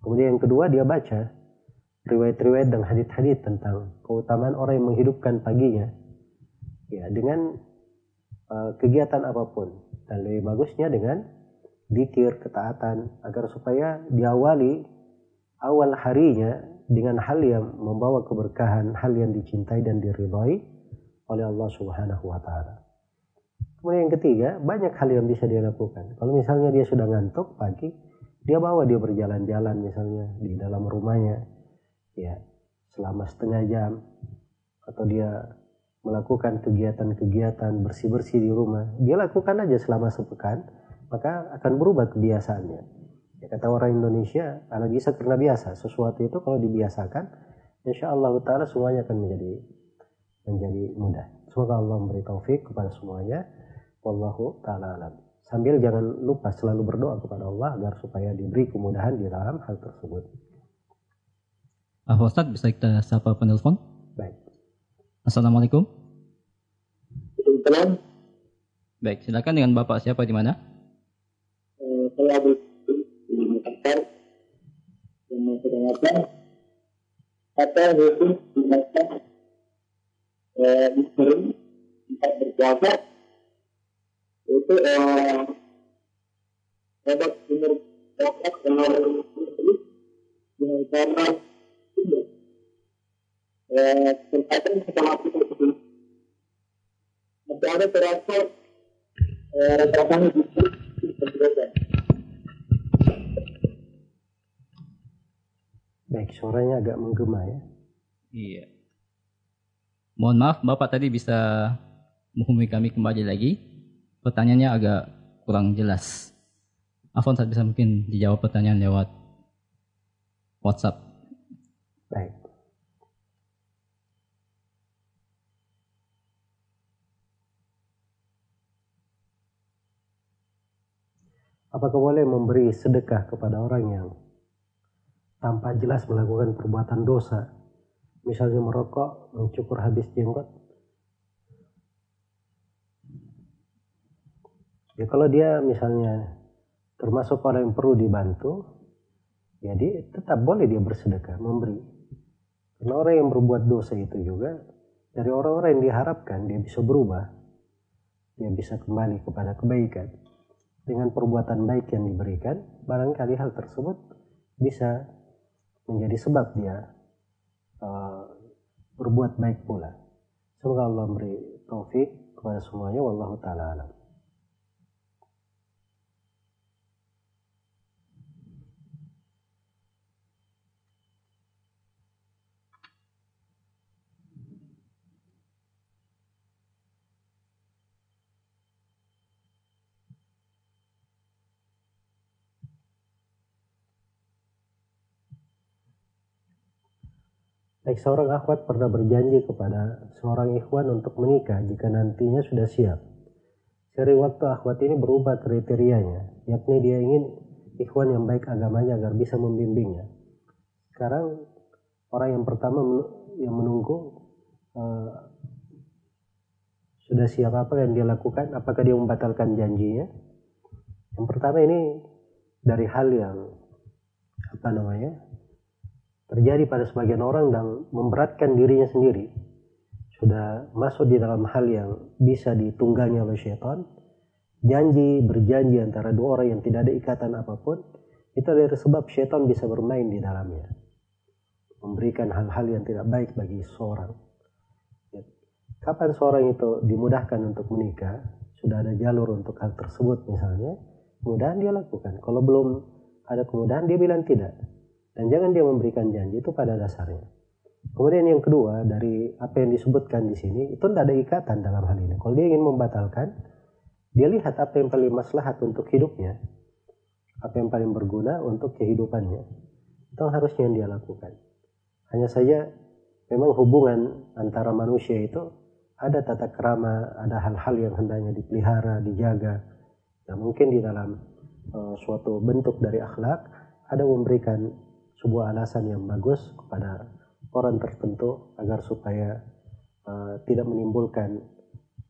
Kemudian yang kedua dia baca riwayat-riwayat dan hadith-hadith tentang keutamaan orang yang menghidupkan paginya. Ya, dengan uh, kegiatan apa pun. Dan lebih bagusnya dengan dikir, ketaatan agar supaya diawali awal harinya dengan hal yang membawa keberkahan, hal yang dicintai dan diridhai oleh Allah Subhanahu wa taala. Kemudian yang ketiga, banyak hal yang bisa dia lakukan. Kalau misalnya dia sudah ngantuk pagi, dia bawa dia berjalan-jalan misalnya di dalam rumahnya ya selama setengah jam atau dia melakukan kegiatan-kegiatan bersih-bersih di rumah, dia lakukan aja selama sepekan, maka akan berubah kebiasaannya. Ya, kata orang Indonesia, ala bisa karena biasa. Sesuatu itu kalau dibiasakan, insya Allah Taala semuanya akan menjadi menjadi mudah. Semoga Allah memberi taufik kepada semuanya. Wallahu taala alam. Sambil jangan lupa selalu berdoa kepada Allah agar supaya diberi kemudahan di dalam hal tersebut. Ah, Ustaz, bisa kita sapa penelpon? Baik. Assalamualaikum. Kebetulan Baik, silakan dengan Bapak siapa di mana? eh, saya di di Makassar. Yang hukum eh, berpuasa. Itu eh, umur istri dengan cara tidak eh, berkaitan kita ada terasa. Baik, suaranya agak menggema ya. Iya. Mohon maaf, Bapak tadi bisa menghubungi kami kembali lagi. Pertanyaannya agak kurang jelas. Afon saat bisa mungkin dijawab pertanyaan lewat WhatsApp. Baik. Apakah boleh memberi sedekah kepada orang yang tanpa jelas melakukan perbuatan dosa? Misalnya merokok, mencukur habis jenggot. Ya kalau dia misalnya termasuk orang yang perlu dibantu, ya dia tetap boleh dia bersedekah, memberi. Karena orang yang berbuat dosa itu juga dari orang-orang yang diharapkan dia bisa berubah, dia bisa kembali kepada kebaikan dengan perbuatan baik yang diberikan, barangkali hal tersebut bisa menjadi sebab dia uh, berbuat baik pula. Semoga Allah memberi taufik kepada semuanya. Wallahu taala alam. Baik seorang akhwat pernah berjanji kepada seorang ikhwan untuk menikah jika nantinya sudah siap. Sering waktu akhwat ini berubah kriterianya, yakni dia ingin ikhwan yang baik agamanya agar bisa membimbingnya. Sekarang orang yang pertama yang menunggu uh, sudah siap apa yang dia lakukan? Apakah dia membatalkan janjinya? Yang pertama ini dari hal yang apa namanya terjadi pada sebagian orang dan memberatkan dirinya sendiri sudah masuk di dalam hal yang bisa ditunggangi oleh syaitan. Janji berjanji antara dua orang yang tidak ada ikatan apa pun itu dari sebab syaitan bisa bermain di dalamnya. Memberikan hal-hal yang tidak baik bagi seorang. Kapan seorang itu dimudahkan untuk menikah sudah ada jalur untuk hal tersebut misalnya kemudahan dia lakukan. Kalau belum ada kemudahan dia bilang tidak dan jangan dia memberikan janji itu pada dasarnya kemudian yang kedua dari apa yang disebutkan di sini itu tidak ada ikatan dalam hal ini kalau dia ingin membatalkan dia lihat apa yang paling maslahat untuk hidupnya, apa yang paling berguna untuk kehidupannya. Itu harusnya yang dia lakukan. Hanya saja memang hubungan antara manusia itu ada tata kerama, ada hal-hal yang hendaknya dipelihara, dijaga. Ya mungkin di dalam uh, suatu bentuk dari akhlak ada memberikan sebuah alasan yang bagus kepada orang tertentu agar supaya uh, tidak menimbulkan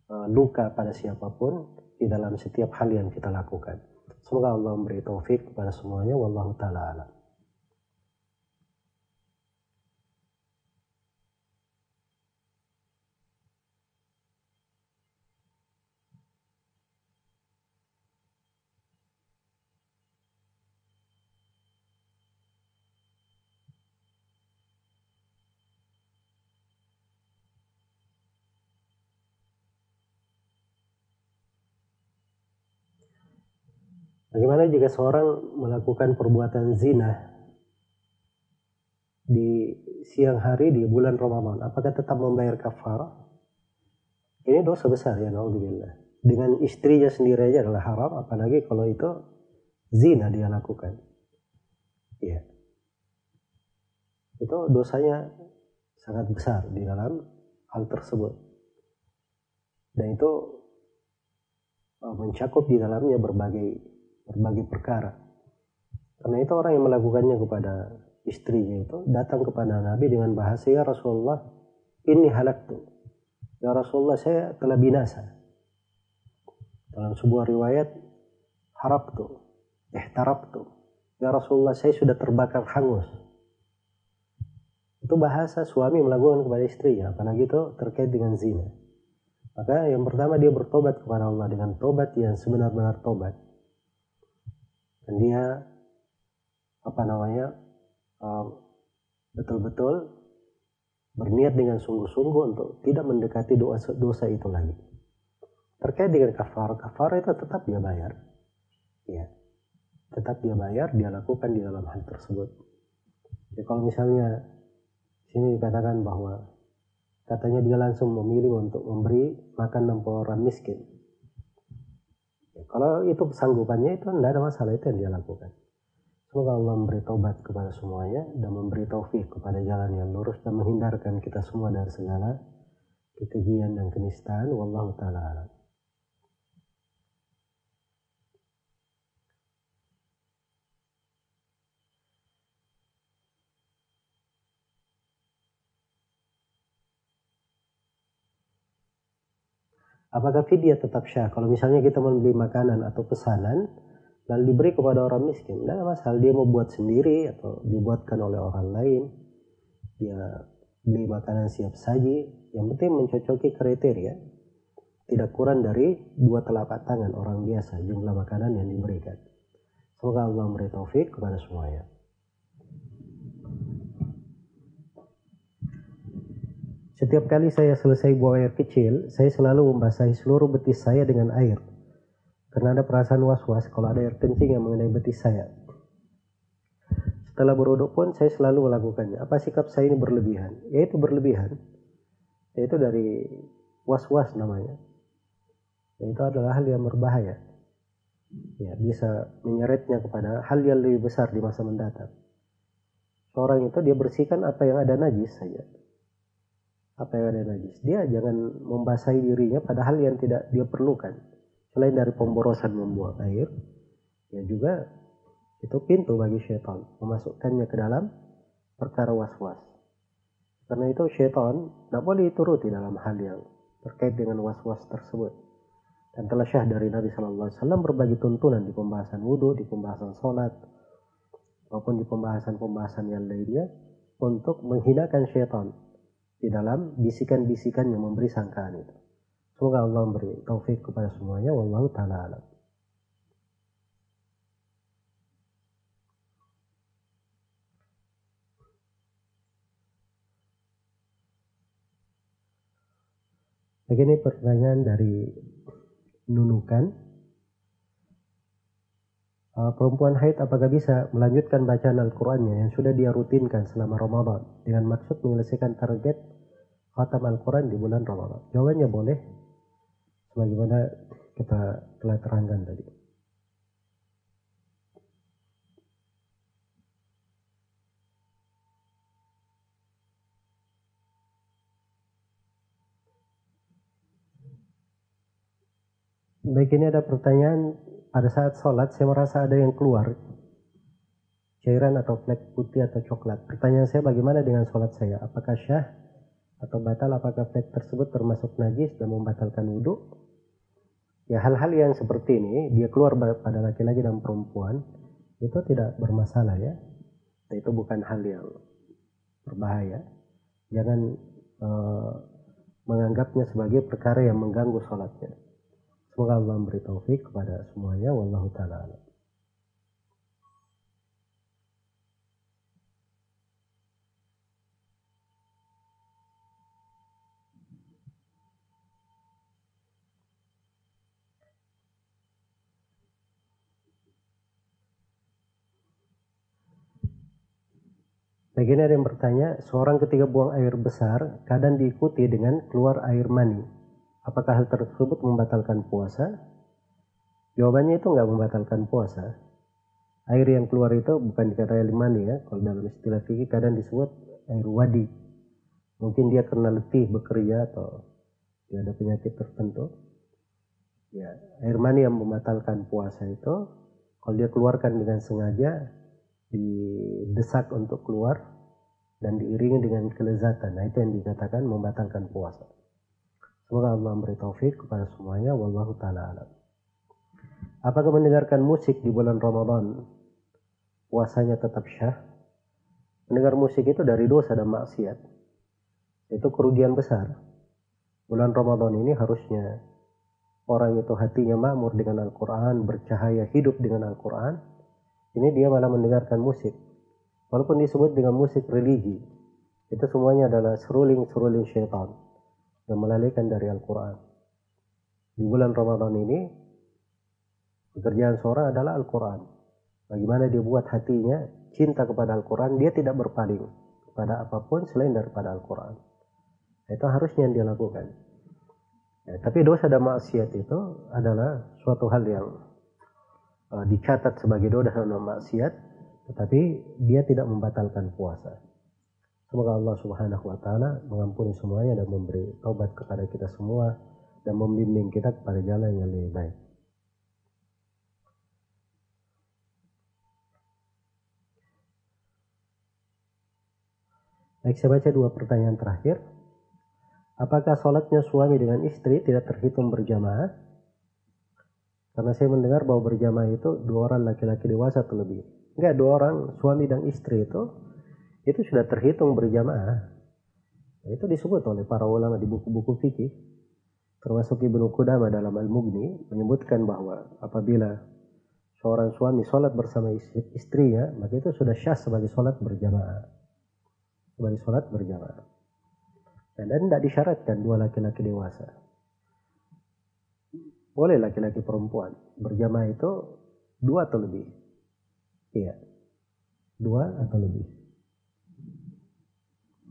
uh, luka pada siapa pun di dalam setiap hal yang kita lakukan. Semoga Allah memberi taufik kepada semuanya. Wallahu ta'ala alam. Bagaimana jika seorang melakukan perbuatan zina di siang hari di bulan Ramadan? Apakah tetap membayar kafar? Ini dosa besar ya, naudzubillah. Dengan istrinya sendiri aja adalah haram, apalagi kalau itu zina dia lakukan. Iya. Itu dosanya sangat besar di dalam hal tersebut. Dan itu uh, mencakup di dalamnya berbagai berbagai perkara. Karena itu orang yang melakukannya kepada istrinya itu datang kepada Nabi dengan bahasa ya Rasulullah ini halak tuh. Ya Rasulullah saya telah binasa. Dalam sebuah riwayat harap tuh, tarap tuh. Ya Rasulullah saya sudah terbakar hangus. Itu bahasa suami melakukan kepada istrinya, apalagi itu terkait dengan zina. Maka yang pertama dia bertobat kepada Allah dengan tobat yang sebenar-benar tobat dan dia apa namanya betul-betul berniat dengan sungguh-sungguh untuk tidak mendekati dosa, dosa itu lagi. Terkait dengan kafar, kafar itu tetap dia bayar. Ya. Tetap dia bayar, dia lakukan di dalam hal tersebut. Ya, kalau misalnya sini dikatakan bahwa katanya dia langsung memilih untuk memberi makan 60 orang miskin. Kalau itu sanggupannya itu tidak ada masalah itu yang dia lakukan. Semoga Allah memberi taubat kepada semuanya dan memberi taufik kepada jalan yang lurus dan menghindarkan kita semua dari segala kekejian dan kenistaan. Wallahu taala Apakah fidyah tetap syah? Kalau misalnya kita membeli makanan atau pesanan, lalu diberi kepada orang miskin, nah masalah dia mau buat sendiri atau dibuatkan oleh orang lain, dia beli makanan siap saji, yang penting mencocoki kriteria, tidak kurang dari dua telapak tangan orang biasa jumlah makanan yang diberikan. Semoga Allah memberi taufik kepada semuanya. Setiap kali saya selesai buang air kecil, saya selalu membasahi seluruh betis saya dengan air. Karena ada perasaan was-was kalau ada air kencing yang mengenai betis saya. Setelah beruduk pun saya selalu melakukannya. Apa sikap saya ini berlebihan? Yaitu berlebihan. Yaitu dari was-was namanya. Dan itu adalah hal yang berbahaya. Ya, bisa menyeretnya kepada hal yang lebih besar di masa mendatang. Seorang itu dia bersihkan apa yang ada najis saja apa yang ada najis. Dia jangan membasahi dirinya padahal yang tidak dia perlukan. Selain dari pemborosan membuang air, ya juga itu pintu bagi syaitan memasukkannya ke dalam perkara was-was. Karena itu syaitan tidak boleh dituruti dalam hal yang terkait dengan was-was tersebut. Dan telah syah dari Nabi Shallallahu Alaihi Wasallam berbagi tuntunan di pembahasan wudhu, di pembahasan sholat, maupun di pembahasan-pembahasan yang lainnya untuk menghinakan syaitan di dalam bisikan-bisikan yang memberi sangkaan itu. Semoga Allah memberi taufik kepada semuanya. Wallahu ta'ala alam. Begini pertanyaan dari Nunukan. Uh, perempuan haid apakah bisa melanjutkan bacaan Al-Qur'annya yang sudah dia rutinkan selama Ramadan dengan maksud menyelesaikan target khatam Al-Quran di bulan Ramadan? Jawabannya boleh, sebagaimana kita telah terangkan tadi. Baik ini ada pertanyaan pada saat sholat saya merasa ada yang keluar cairan atau flek putih atau coklat. Pertanyaan saya bagaimana dengan sholat saya? Apakah syah atau batal? Apakah flek tersebut termasuk najis dan membatalkan wudhu? Ya hal-hal yang seperti ini dia keluar pada laki-laki dan perempuan itu tidak bermasalah ya. Itu bukan hal yang berbahaya. Jangan uh, menganggapnya sebagai perkara yang mengganggu sholatnya. Semoga Allah memberi taufik kepada semuanya. Wallahu ta'ala Begini ada yang bertanya, seorang ketika buang air besar, kadang diikuti dengan keluar air mani. Apakah hal tersebut membatalkan puasa? Jawabannya itu nggak membatalkan puasa. Air yang keluar itu bukan dikatakan air mani ya. Kalau dalam istilah fikih kadang disebut air wadi. Mungkin dia karena letih bekerja atau dia ada penyakit tertentu. Ya, air mani yang membatalkan puasa itu kalau dia keluarkan dengan sengaja didesak untuk keluar dan diiringi dengan kelezatan. Nah, itu yang dikatakan membatalkan puasa. Semoga Allah memberi taufik kepada semuanya. Wallahu ta'ala alam. Apakah mendengarkan musik di bulan Ramadan puasanya tetap syah? Mendengar musik itu dari dosa dan maksiat. Itu kerugian besar. Bulan Ramadan ini harusnya orang itu hatinya makmur dengan Al-Quran, bercahaya hidup dengan Al-Quran. Ini dia malah mendengarkan musik. Walaupun disebut dengan musik religi. Itu semuanya adalah seruling-seruling syaitan yang melalaikan dari Al-Quran. Di bulan Ramadan ini, pekerjaan seorang adalah Al-Quran. Bagaimana dia buat hatinya cinta kepada Al-Quran, dia tidak berpaling kepada apa pun selain daripada Al-Quran. Itu harusnya yang dia lakukan. Ya, tapi dosa dan maksiat itu adalah suatu hal yang uh, dicatat sebagai dosa dan maksiat, tetapi dia tidak membatalkan puasa. Semoga Allah Subhanahu wa taala mengampuni semuanya dan memberi taubat kepada kita semua dan membimbing kita kepada jalan yang lebih baik. Baik, saya baca dua pertanyaan terakhir. Apakah sholatnya suami dengan istri tidak terhitung berjamaah? Karena saya mendengar bahwa berjamaah itu dua orang laki-laki dewasa atau lebih. Enggak, dua orang suami dan istri itu itu sudah terhitung berjamaah. Nah, itu disebut oleh para ulama di buku-buku fikih, termasuk Ibnu Qudama dalam Al-Mughni menyebutkan bahwa apabila seorang suami sholat bersama istrinya, maka itu sudah syah sebagai sholat berjamaah. Sebagai sholat berjamaah. Dan, dan tidak disyaratkan dua laki-laki dewasa. Boleh laki-laki perempuan. Berjamaah itu dua atau lebih. Iya. Dua atau lebih.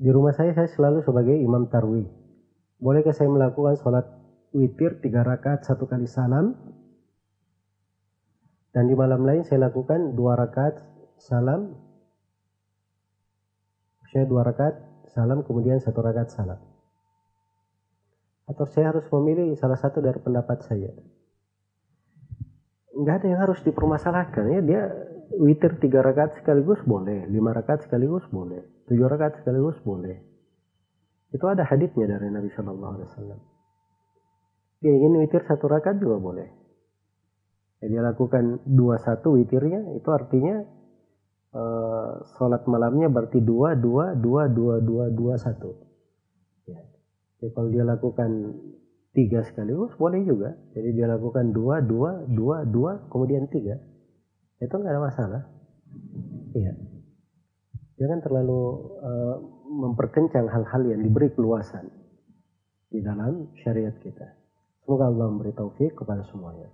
Di rumah saya saya selalu sebagai imam tarwih. Bolehkah saya melakukan sholat witir tiga rakaat satu kali salam? Dan di malam lain saya lakukan dua rakaat salam. Saya dua rakaat salam kemudian satu rakaat salam. atau saya harus memilih salah satu dari pendapat saya nggak ada yang harus dipermasalahkan ya dia witir tiga rakaat sekaligus boleh lima rakaat sekaligus boleh tujuh rakaat sekaligus boleh itu ada haditsnya dari Nabi Shallallahu Alaihi Wasallam dia ingin witir satu rakaat juga boleh ya, dia lakukan dua satu witirnya itu artinya uh, sholat malamnya berarti dua dua dua dua dua dua satu ya. Jadi kalau dia lakukan tiga sekaligus boleh juga. Jadi dia lakukan dua, dua, dua, dua, kemudian tiga. Itu nggak ada masalah. Iya. Jangan terlalu uh, memperkencang hal-hal yang diberi keluasan di dalam syariat kita. Semoga Allah memberi taufik kepada semuanya.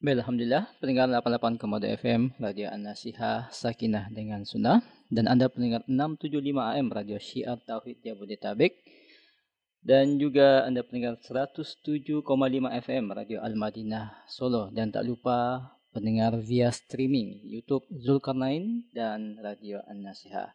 Baik, Alhamdulillah, pendengar 88 Komodo FM, Radio An-Nasihah, Sakinah dengan Sunnah. Dan Anda pendengar 675 AM, Radio Syiar Tauhid Jabodetabek. Dan juga Anda pendengar 107,5 FM, Radio Al-Madinah Solo. Dan tak lupa pendengar via streaming, YouTube Zulkarnain dan Radio An-Nasihah.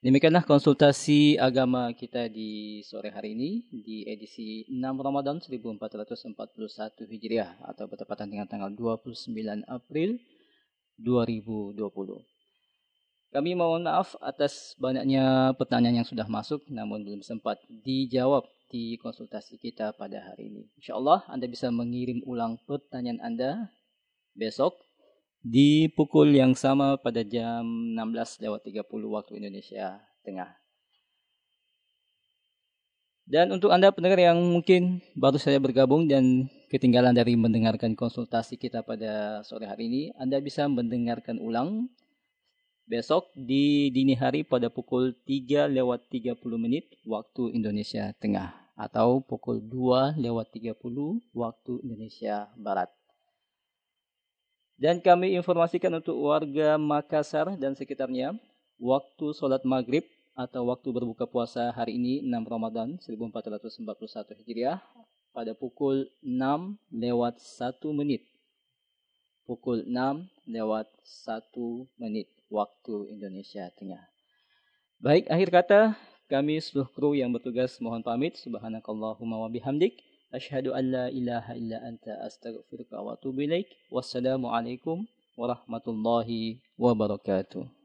Demikianlah konsultasi agama kita di sore hari ini di edisi 6 Ramadan 1441 Hijriah atau bertepatan dengan tanggal 29 April 2020. Kami mohon maaf atas banyaknya pertanyaan yang sudah masuk namun belum sempat dijawab di konsultasi kita pada hari ini. Insya Allah Anda bisa mengirim ulang pertanyaan Anda besok di pukul yang sama pada jam 16 lewat 30 waktu Indonesia Tengah. Dan untuk Anda pendengar yang mungkin baru saja bergabung dan ketinggalan dari mendengarkan konsultasi kita pada sore hari ini, Anda bisa mendengarkan ulang besok di dini hari pada pukul 3 lewat 30 menit waktu Indonesia Tengah atau pukul 2 lewat 30 waktu Indonesia Barat. Dan kami informasikan untuk warga Makassar dan sekitarnya, waktu sholat maghrib atau waktu berbuka puasa hari ini 6 Ramadan 1441 Hijriah pada pukul 6 lewat 1 menit. Pukul 6 lewat 1 menit waktu Indonesia Tengah. Baik, akhir kata kami seluruh kru yang bertugas mohon pamit. Subhanakallahumma wa bihamdik. Asyhadu an la ilaha illa anta astaghfiruka wa atubu ilaik. Wassalamualaikum warahmatullahi wabarakatuh.